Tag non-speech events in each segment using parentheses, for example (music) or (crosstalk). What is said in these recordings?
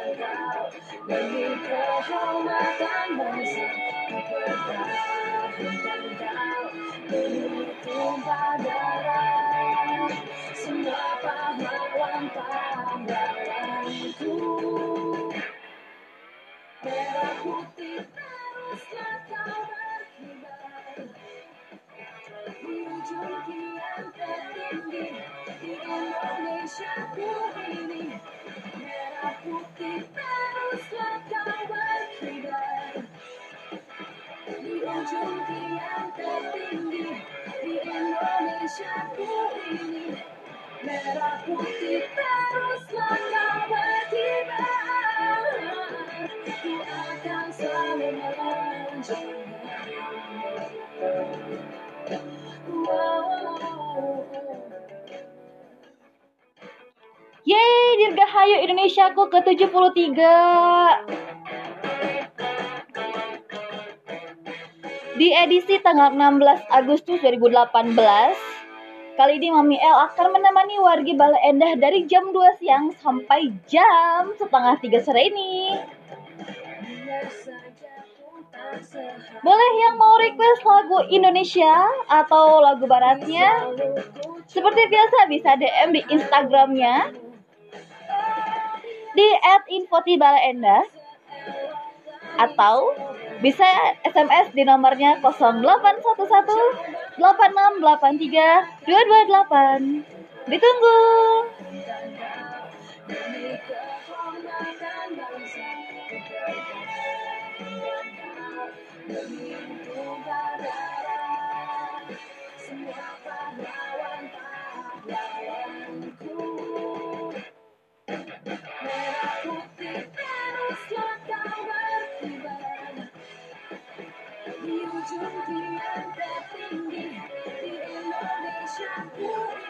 Demi kehormatan bangsa pertahankan kau tumpah darah Semua pahlawan pahlawanku Merah putih teruslah kau berkibar ujung kian tertinggi Di Indonesia ku ini Merah putih teruslah kau berkibar Di ujung kian tertinggi Di Indonesia ku ini Merah putih teruslah kau berkibar Ku akan selalu menjaga Yeay, Dirgahayu Indonesiaku ke-73. Di edisi tanggal 16 Agustus 2018, kali ini Mami El akan menemani wargi Bale Endah dari jam 2 siang sampai jam setengah 3 sore ini. Boleh yang mau request lagu Indonesia atau lagu baratnya? Seperti biasa bisa DM di Instagramnya di @infotibalaendah atau bisa SMS di nomornya 0811 8683 228. Ditunggu. Bangsa Di ujung kian tertinggi Di Indonesia ku ini Merah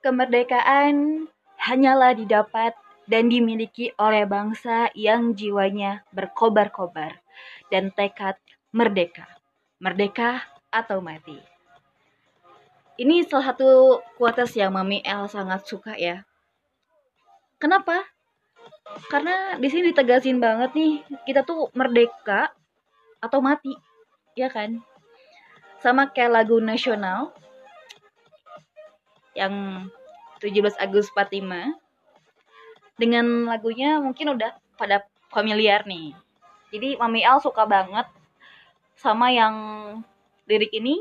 Kemerdekaan hanyalah didapat dan dimiliki oleh bangsa yang jiwanya berkobar-kobar dan tekad merdeka. Merdeka atau mati. Ini salah satu quotes yang Mami El sangat suka ya. Kenapa? Karena di sini ditegasin banget nih, kita tuh merdeka atau mati, ya kan? Sama kayak lagu nasional yang 17 Agustus 45 dengan lagunya mungkin udah pada familiar nih. Jadi Mami Al suka banget sama yang lirik ini.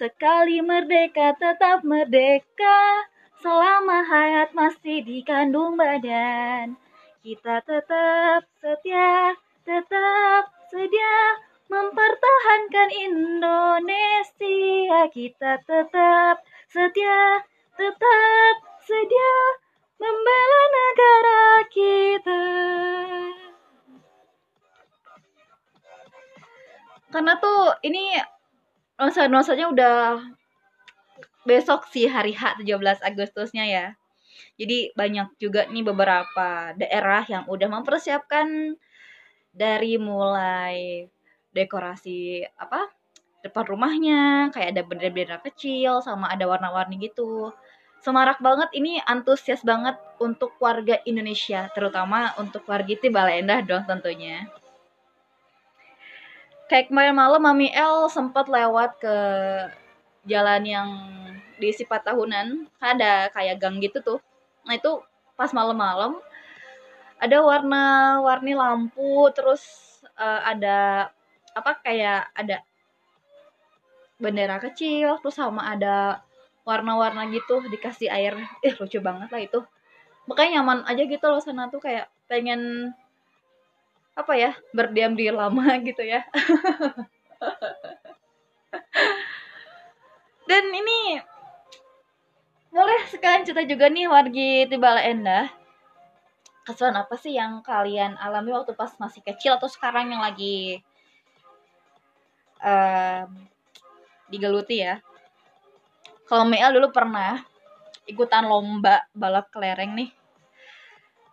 Sekali merdeka tetap merdeka selama hayat masih dikandung badan. Kita tetap setia, tetap sedia mempertahankan Indonesia. Kita tetap setia, tetap sedia membela negara kita. Karena tuh ini nuansa-nuansanya udah besok sih hari H 17 Agustusnya ya. Jadi banyak juga nih beberapa daerah yang udah mempersiapkan dari mulai dekorasi apa depan rumahnya kayak ada bendera-bendera kecil sama ada warna-warni gitu semarak banget ini antusias banget untuk warga Indonesia terutama untuk warga itu Balendah dong tentunya. Kayak kemarin malam Mami El sempat lewat ke jalan yang diisi empat tahunan. Ada kayak gang gitu tuh. Nah itu pas malam-malam ada warna-warni lampu terus eh, ada apa kayak ada bendera kecil terus sama ada warna-warna gitu dikasih air. Eh lucu banget lah itu. Makanya nyaman aja gitu loh sana tuh kayak pengen apa ya berdiam diri lama (laughs) gitu ya. (laughs) Dan ini boleh sekalian cerita juga nih wargi di Bala Endah kesan apa sih yang kalian alami waktu pas masih kecil atau sekarang yang lagi um, digeluti ya kalau Mel dulu pernah ikutan lomba balap kelereng nih.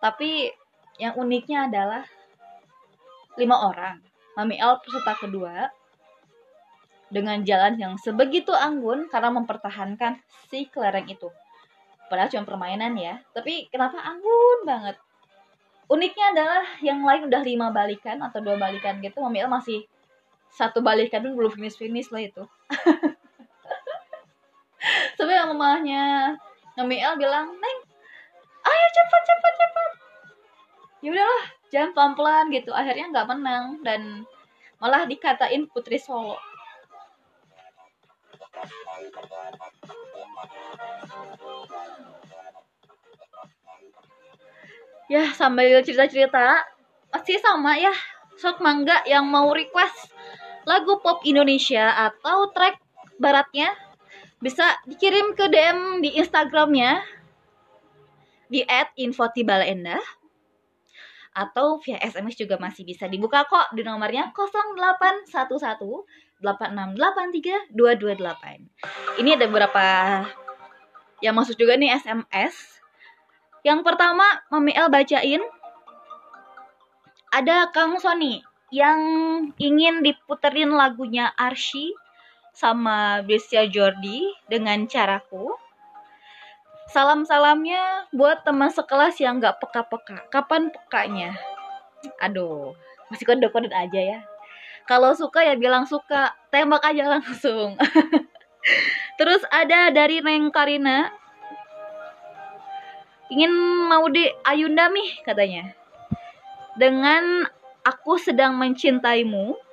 Tapi yang uniknya adalah lima orang. Mami El peserta kedua dengan jalan yang sebegitu anggun karena mempertahankan si kelereng itu. Padahal cuma permainan ya. Tapi kenapa anggun banget? Uniknya adalah yang lain udah lima balikan atau dua balikan gitu Mami El masih satu balikan dulu belum finish finish lah itu (laughs) tapi yang mamahnya Mami El bilang neng ayo cepat cepat cepat. Ya udahlah jangan pelan pelan gitu. Akhirnya nggak menang dan malah dikatain putri Solo. Ya sambil cerita cerita masih sama ya sok mangga yang mau request lagu pop Indonesia atau track baratnya bisa dikirim ke DM di Instagramnya di @infotibalenda atau via SMS juga masih bisa dibuka kok di nomornya 0811 8683 228. Ini ada beberapa yang masuk juga nih SMS. Yang pertama Mami El bacain ada Kang Sony yang ingin diputerin lagunya Arshi sama Brescia Jordi dengan caraku. Salam-salamnya buat teman sekelas yang gak peka-peka. Kapan pekanya? Aduh, masih kode-kode aja ya. Kalau suka ya bilang suka, tembak aja langsung. (laughs) Terus ada dari Neng Karina. Ingin mau di Ayunda nih katanya. Dengan aku sedang mencintaimu.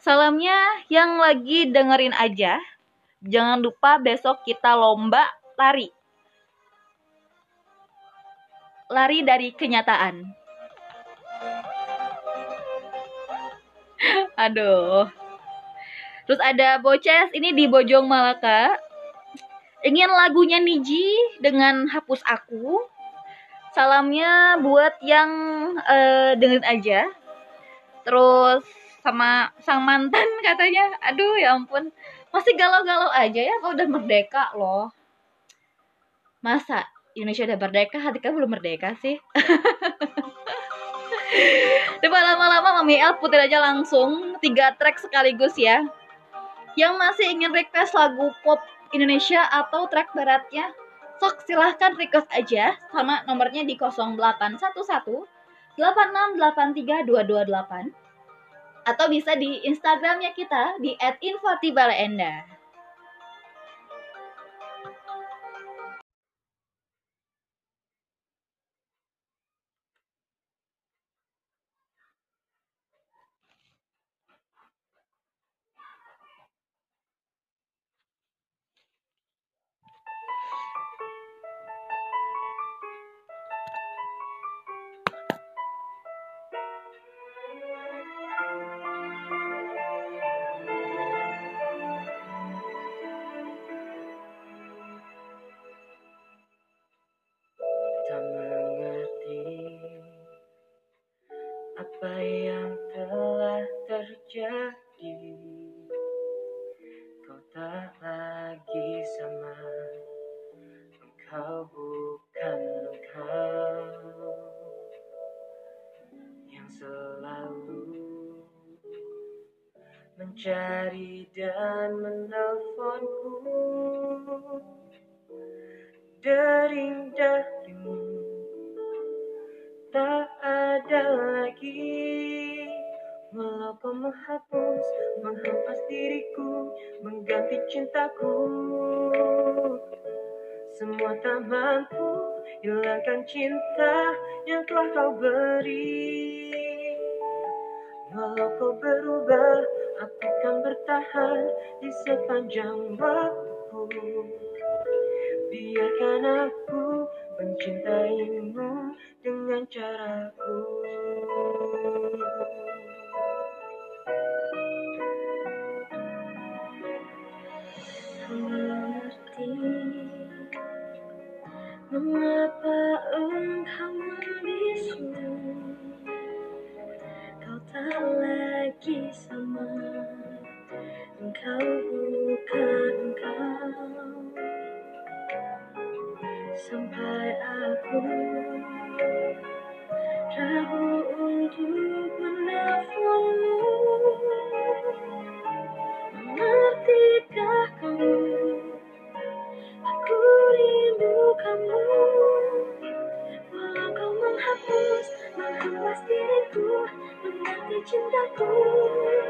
Salamnya yang lagi dengerin aja. Jangan lupa besok kita lomba lari. Lari dari kenyataan. (laughs) Aduh. Terus ada Boces ini di Bojong Malaka. Ingin lagunya Niji dengan hapus aku. Salamnya buat yang uh, dengerin aja. Terus sama sang mantan katanya. Aduh ya ampun. Masih galau-galau aja ya kalau udah merdeka loh. Masa Indonesia udah merdeka? Hati kamu belum merdeka sih? (laughs) Depan lama-lama Mami El putar aja langsung tiga track sekaligus ya. Yang masih ingin request lagu pop Indonesia atau track baratnya sok silahkan request aja. Sama nomornya di 0811 8683 atau bisa di Instagramnya kita di @infotibalenda. Mencari dan menelponku Dering darimu tak ada lagi. Walau kau menghapus, menghampas diriku Mengganti cintaku. Semua tak mampu hilangkan cinta yang telah kau beri. Walau kau berubah Aku kan bertahan di sepanjang waktu. Biarkan aku mencintaimu dengan caraku mengganti cintaku semua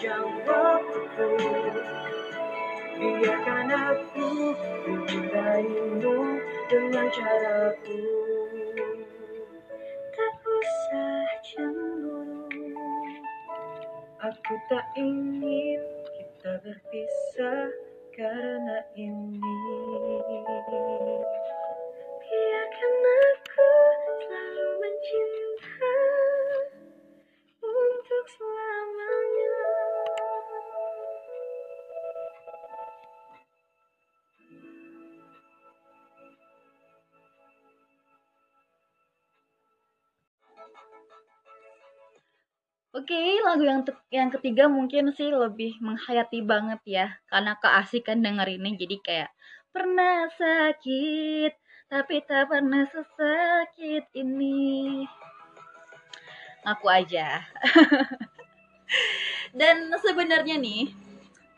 sepanjang waktu. Biarkan aku mencintaimu dengan caraku. Tak usah cemburu, aku tak ingin kita berpisah karena ini. Biarkan aku selalu mencinta Oke, lagu yang yang ketiga mungkin sih lebih menghayati banget ya, karena keasikan dengerinnya jadi kayak pernah sakit, tapi tak pernah sesakit ini. Ngaku aja. (laughs) Dan sebenarnya nih,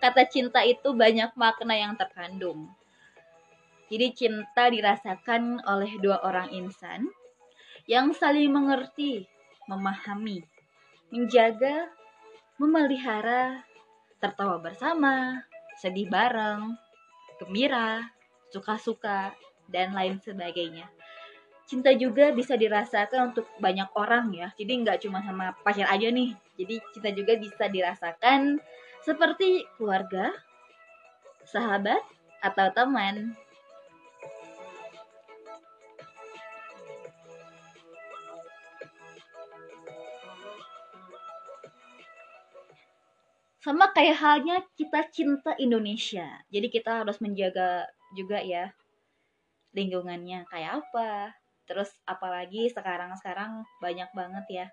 kata cinta itu banyak makna yang terkandung. Jadi cinta dirasakan oleh dua orang insan yang saling mengerti, memahami, menjaga, memelihara, tertawa bersama, sedih bareng, gembira, suka-suka, dan lain sebagainya. Cinta juga bisa dirasakan untuk banyak orang ya, jadi nggak cuma sama pacar aja nih. Jadi cinta juga bisa dirasakan seperti keluarga, sahabat, atau teman. Sama kayak halnya kita cinta Indonesia. Jadi kita harus menjaga juga ya lingkungannya kayak apa. Terus apalagi sekarang-sekarang banyak banget ya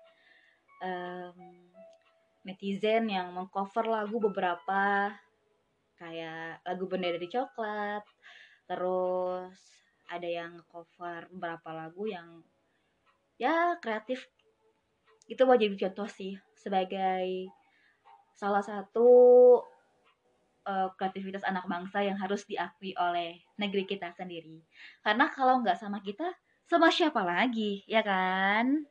em, netizen yang mengcover lagu beberapa kayak lagu Benda dari Coklat. Terus ada yang cover beberapa lagu yang ya kreatif. Itu wajib contoh sih sebagai salah satu uh, kreativitas anak bangsa yang harus diakui oleh negeri kita sendiri. Karena kalau nggak sama kita, sama siapa lagi, ya kan?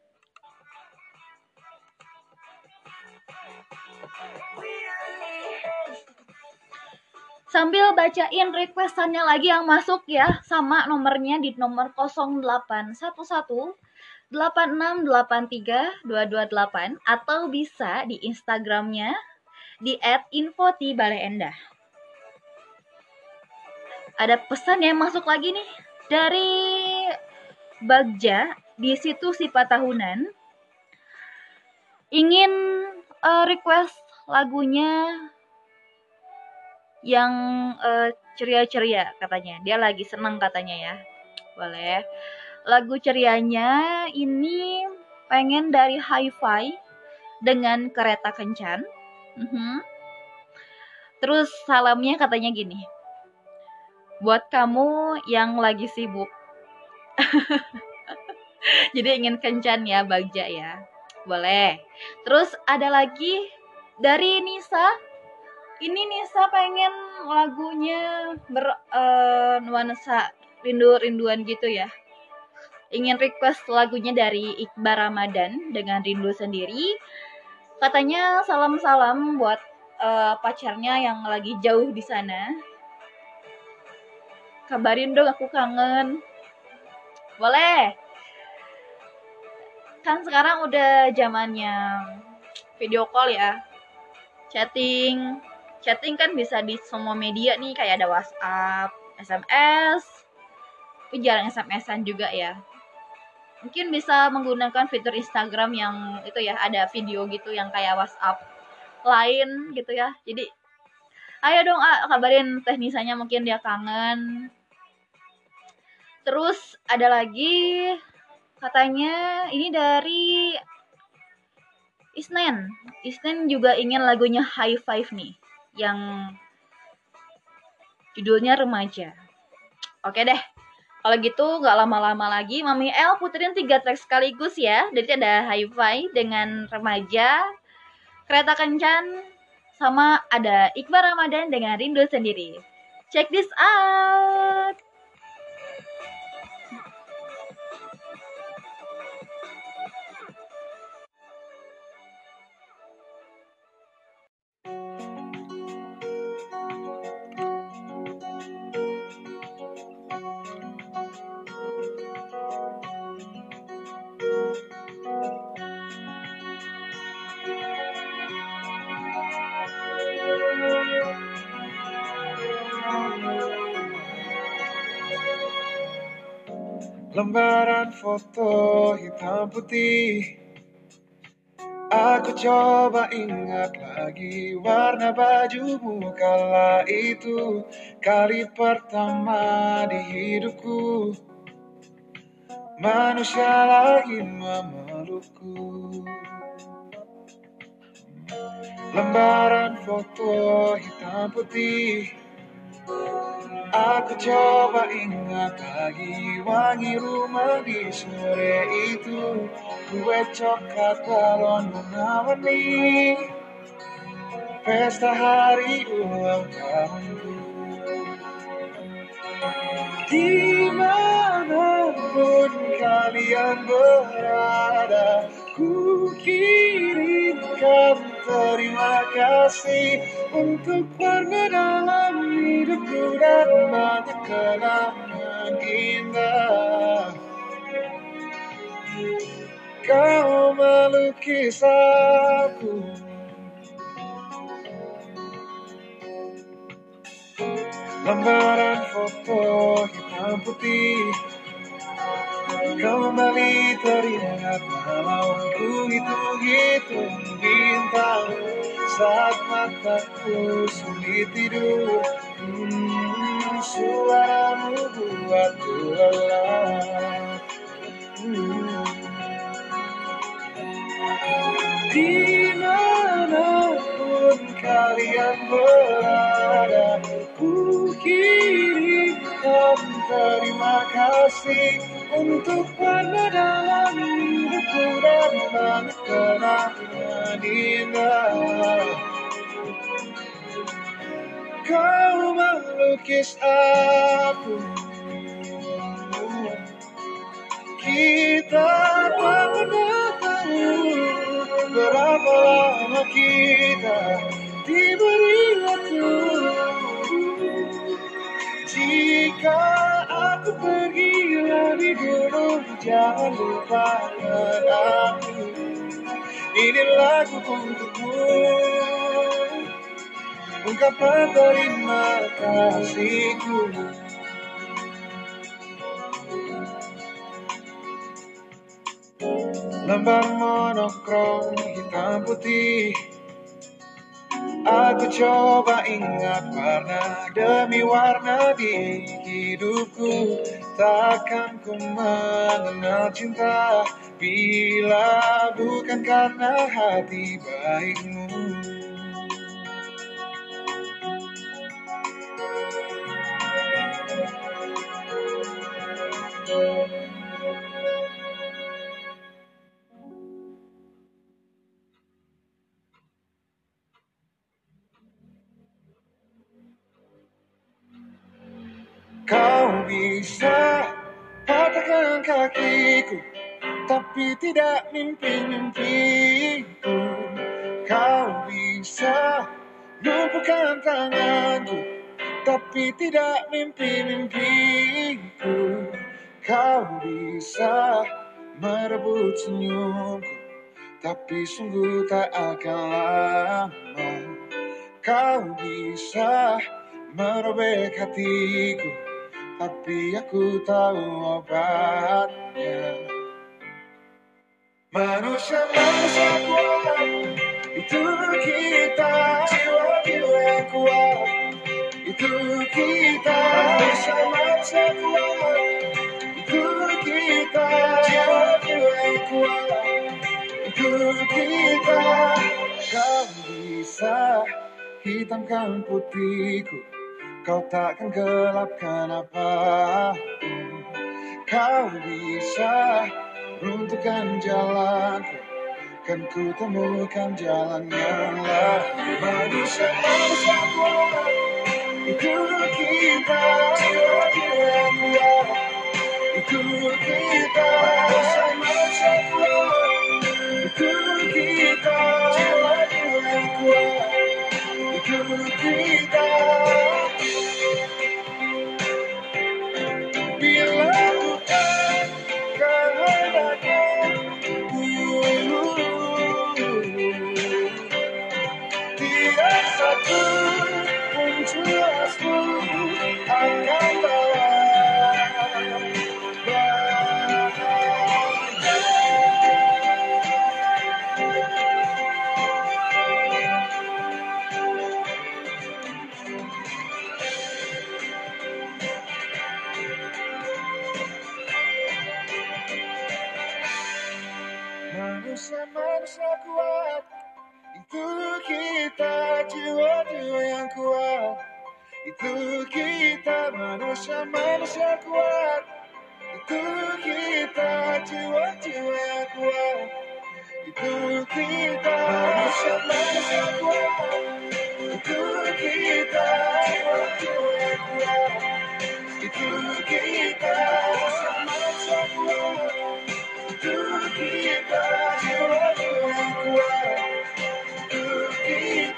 Sambil bacain requestannya lagi yang masuk ya, sama nomornya di nomor 0811 8683 228 atau bisa di Instagramnya di @infoti_baleendah. Ada pesan yang masuk lagi nih dari Bagja di situ sifat tahunan ingin uh, request lagunya yang uh, ceria-ceria katanya. Dia lagi seneng katanya ya. Boleh. Lagu cerianya ini pengen dari Hi-Fi dengan kereta kencan. Mhm. -huh. Terus salamnya katanya gini. Buat kamu yang lagi sibuk. (laughs) Jadi ingin kencan ya Bagja ya. Boleh. Terus ada lagi dari Nisa ini Nisa pengen lagunya bernuansa uh, rindu-rinduan gitu ya. Ingin request lagunya dari Iqbal Ramadan dengan rindu sendiri. Katanya salam-salam buat uh, pacarnya yang lagi jauh di sana. Kabarin dong aku kangen. Boleh. Kan sekarang udah zamannya video call ya. Chatting, chatting kan bisa di semua media nih kayak ada WhatsApp, SMS, tapi jarang SMS-an juga ya. Mungkin bisa menggunakan fitur Instagram yang itu ya ada video gitu yang kayak WhatsApp lain gitu ya. Jadi ayo dong ah, kabarin teknisanya mungkin dia kangen. Terus ada lagi katanya ini dari Isnen. Isnen juga ingin lagunya High Five nih yang judulnya remaja. Oke deh. Kalau gitu nggak lama-lama lagi, Mami L puterin tiga track sekaligus ya. Jadi ada Hi-Fi dengan remaja, kereta kencan, sama ada Iqbal Ramadan dengan rindu sendiri. Check this out! Lembaran foto hitam putih. Aku coba ingat lagi warna bajumu kala itu. Kali pertama di hidupku. Manusia lain memelukku. Lembaran foto hitam putih Aku coba ingat lagi wangi rumah di sore itu. Kue coklat balon warna-warni Pesta hari ulang tahunku. Di mana pun kalian berada Ku kirimkan terima kasih untuk warna dalam hidupku dan banyak kenangan indah. Kau melukis aku Lembaran foto hitam putih Kembali teringat malamku hitung-hitung bintang Saat mataku sulit tidur hmm, Suaramu buatku lelah hmm. Di mana pun kalian berada Ku kirimkan terima kasih untuk warna dalam hidupku dan indah Kau melukis aku Kita tak pernah tahu Berapa lama kita diberi waktu Jika aku pergi lebih dulu Jangan lupakan aku Ini lagu untukmu. Ungkapan terima kasihku. Lembar monokrom hitam putih. Aku coba ingat warna demi warna di hidupku Takkan ku mengenal cinta. Bila bukan karena hati baikmu kakiku Tapi tidak mimpi-mimpiku. Kau bisa lumpuhkan tanganku Tapi tidak mimpi-mimpiku. Kau bisa merebut senyumku Tapi sungguh tak akan lama Kau bisa merobek hatiku Tapi aku tahu obatnya. Manusia-manusia kuat Itu kita. Jiwa-jiwa kuat Itu kita. Manusia-manusia kuat Itu kita. Jiwa-jiwa kuat Itu kita. Kau bisa hitamkan putihku Kau takkan gelapkan apa pun Kau bisa runtuhkan jalanku Kan ku temukan jalan yang lain. Manusia-manusia kuat jiwa-jiwa yang kuat Itu kita manusia-manusia kuat. Itu kita jiwa-jiwa yang kuat Itu kita manusia-manusia kuat. Itu kita jiwa-jiwa yang kuat Itu kita manusia-manusia kuat. Itu kita jiwa-jiwa yang kuat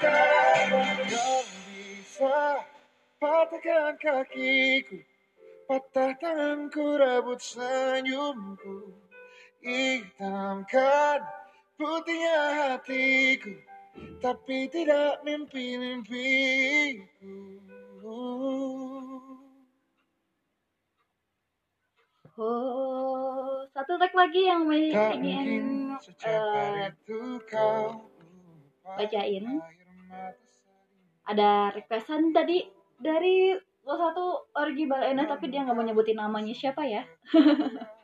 Kau bisa patahkan kakiku Patah tanganku rebut senyumku Hitamkan putihnya hatiku Tapi tidak mimpi-mimpiku Oh, satu tag lagi yang ingin lupa bacain. Ada requestan tadi dari salah satu Orgi Balena tapi dia nggak mau nyebutin namanya siapa ya. (laughs)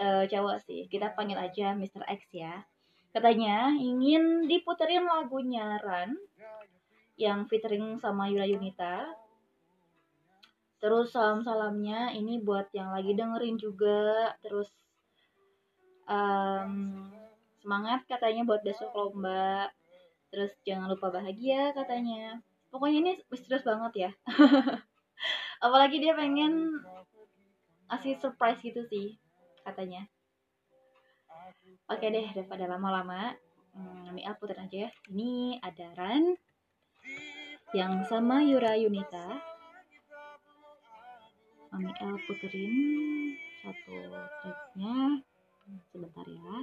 Eh, cowok sih kita panggil aja Mr. X ya. Katanya ingin diputerin lagunya Ran yang featuring sama Yura Yunita. Terus salam-salamnya ini buat yang lagi dengerin juga. Terus em, semangat katanya buat besok lomba terus jangan lupa bahagia katanya pokoknya ini misterius banget ya (laughs) apalagi dia pengen ngasih surprise gitu sih katanya oke deh daripada lama-lama Hmm, El putar aja ya. Ini ada Ran yang sama Yura Yunita. Mami El puterin satu tracknya. Sebentar ya.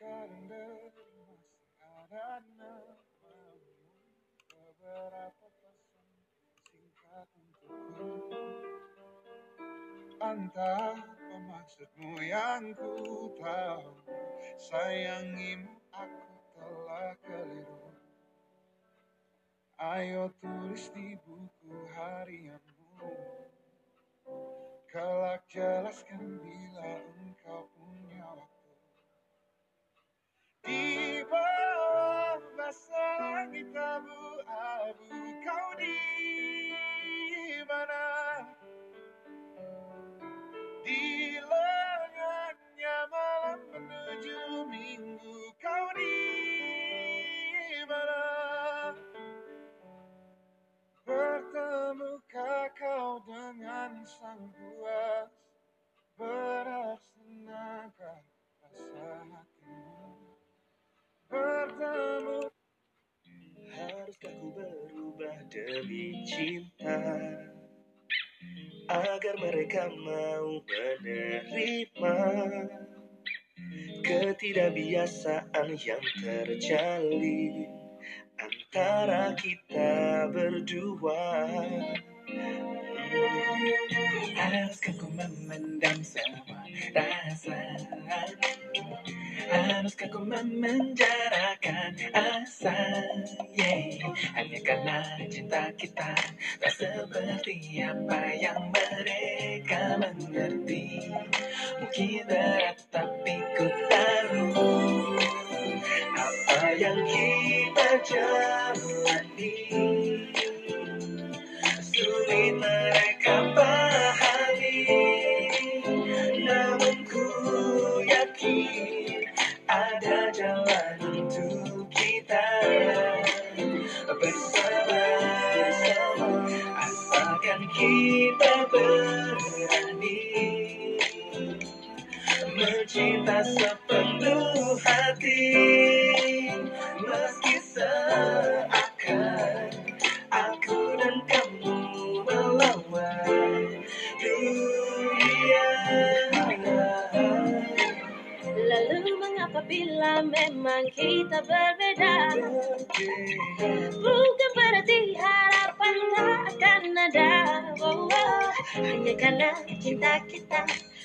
Dari masih ada namamu Beberapa pesan singkat untukku Entah apa maksudmu yang ku tahu Sayangimu aku telah keliru Ayo tulis di buku harianmu Kelak jelaskan bila engkau Di bawah basah langit abu-abu Kau di mana? Cinta Agar mereka mau menerima Ketidakbiasaan yang terjalin Antara kita berdua. Haruskah ku memendam semua rasa Haruskah ku memenjarakan asa yeah. Hanya karena cinta kita Tak seperti apa yang mereka mengerti Mungkin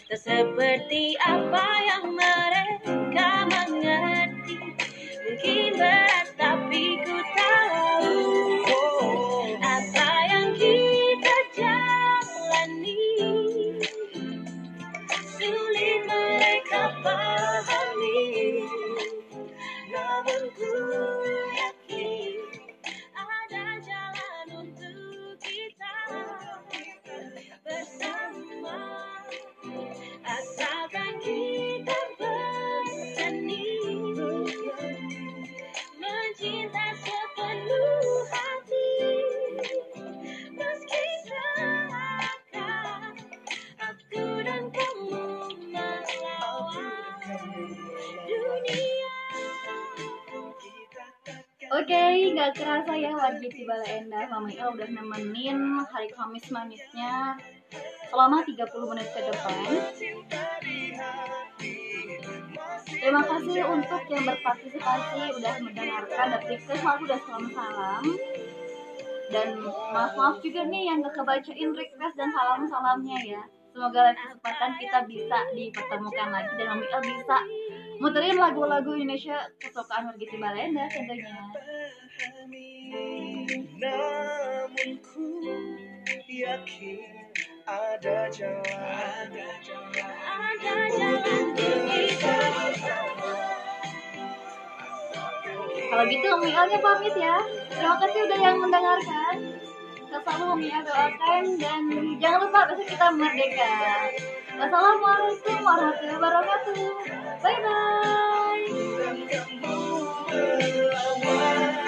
Tak seperti apa yang mereka mengerti? Mungkin di Balai Endah. Mama El udah nemenin hari Kamis manisnya selama 30 menit ke depan. Terima kasih untuk yang berpartisipasi, udah mendengarkan dan request aku udah salam salam. Dan maaf maaf juga nih yang gak kebacain request dan salam salamnya ya. Semoga lain kesempatan kita bisa dipertemukan lagi dan Mami El bisa muterin lagu-lagu Indonesia kesukaan Margiti Balenda tentunya. Namun ku yakin ada jalan Ada jalan untuk kita Kalau gitu Mami Elnya pamit ya. Terima kasih udah yang mendengarkan. Selalu El doakan dan jangan lupa besok kita merdeka. Wassalamualaikum warahmatullahi wabarakatuh. Bye bye.